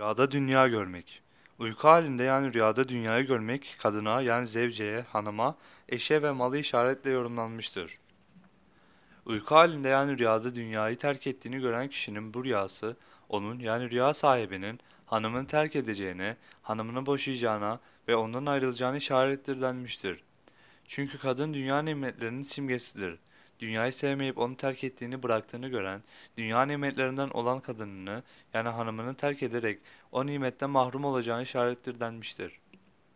Rüyada dünya görmek. Uyku halinde yani rüyada dünyayı görmek kadına yani zevceye, hanıma, eşe ve malı işaretle yorumlanmıştır. Uyku halinde yani rüyada dünyayı terk ettiğini gören kişinin bu rüyası onun yani rüya sahibinin hanımını terk edeceğine, hanımını boşayacağına ve ondan ayrılacağını işarettir denmiştir. Çünkü kadın dünya nimetlerinin simgesidir. Dünyayı sevmeyip onu terk ettiğini bıraktığını gören, dünya nimetlerinden olan kadınını yani hanımını terk ederek o nimetten mahrum olacağını işarettir denmiştir.